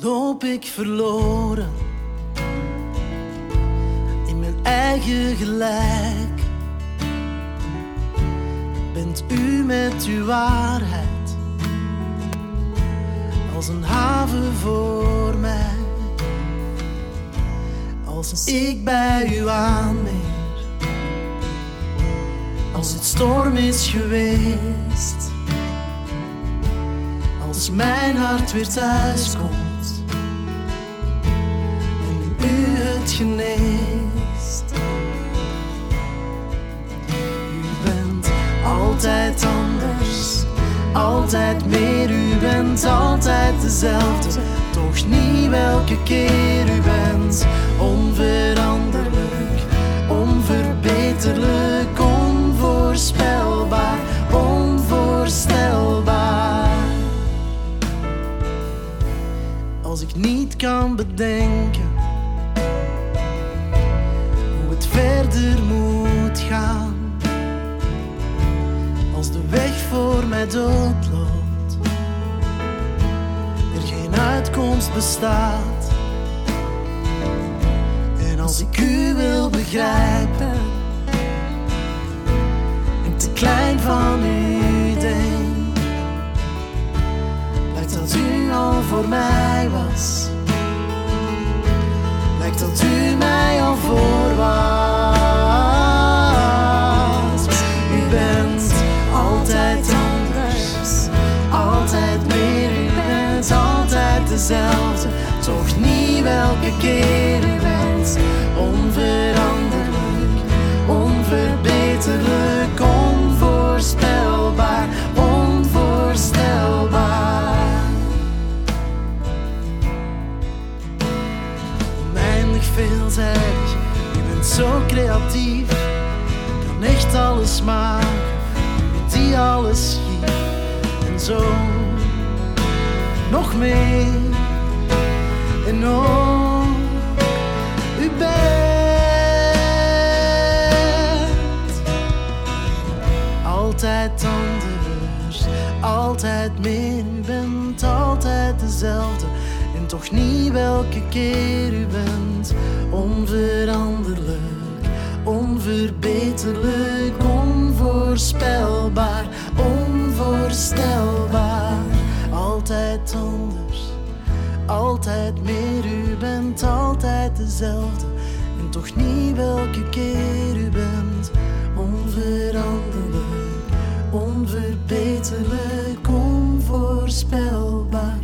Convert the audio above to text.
loop ik verloren in mijn eigen gelijk. Bent u met uw waarheid als een haven voor mij? Als ik bij u aanmeer, als het storm is geweest, als mijn hart weer thuis komt geneest. U bent altijd anders, altijd meer, u bent altijd dezelfde, toch niet welke keer u bent onveranderlijk, onverbeterlijk, onvoorspelbaar, onvoorstelbaar. Als ik niet kan bedenken verder moet gaan, als de weg voor mij doodloopt, er geen uitkomst bestaat. En als ik u wil begrijpen en te klein van u denk, lijkt dat u al voor mij was. Lijkt dat u mij al voor toch niet welke u bent. Onveranderlijk, onverbeterlijk, onvoorspelbaar, onvoorstelbaar. Oneindig veelzijdig, je bent zo creatief, kan echt alles maken, die alles schiet en zo nog meer altijd anders, altijd meer. U bent altijd dezelfde en toch niet welke keer u bent. Onveranderlijk, onverbeterlijk, onvoorspelbaar, onvoorstelbaar. Altijd anders, altijd meer. U bent altijd dezelfde en toch niet welke keer onvoorstelbaar.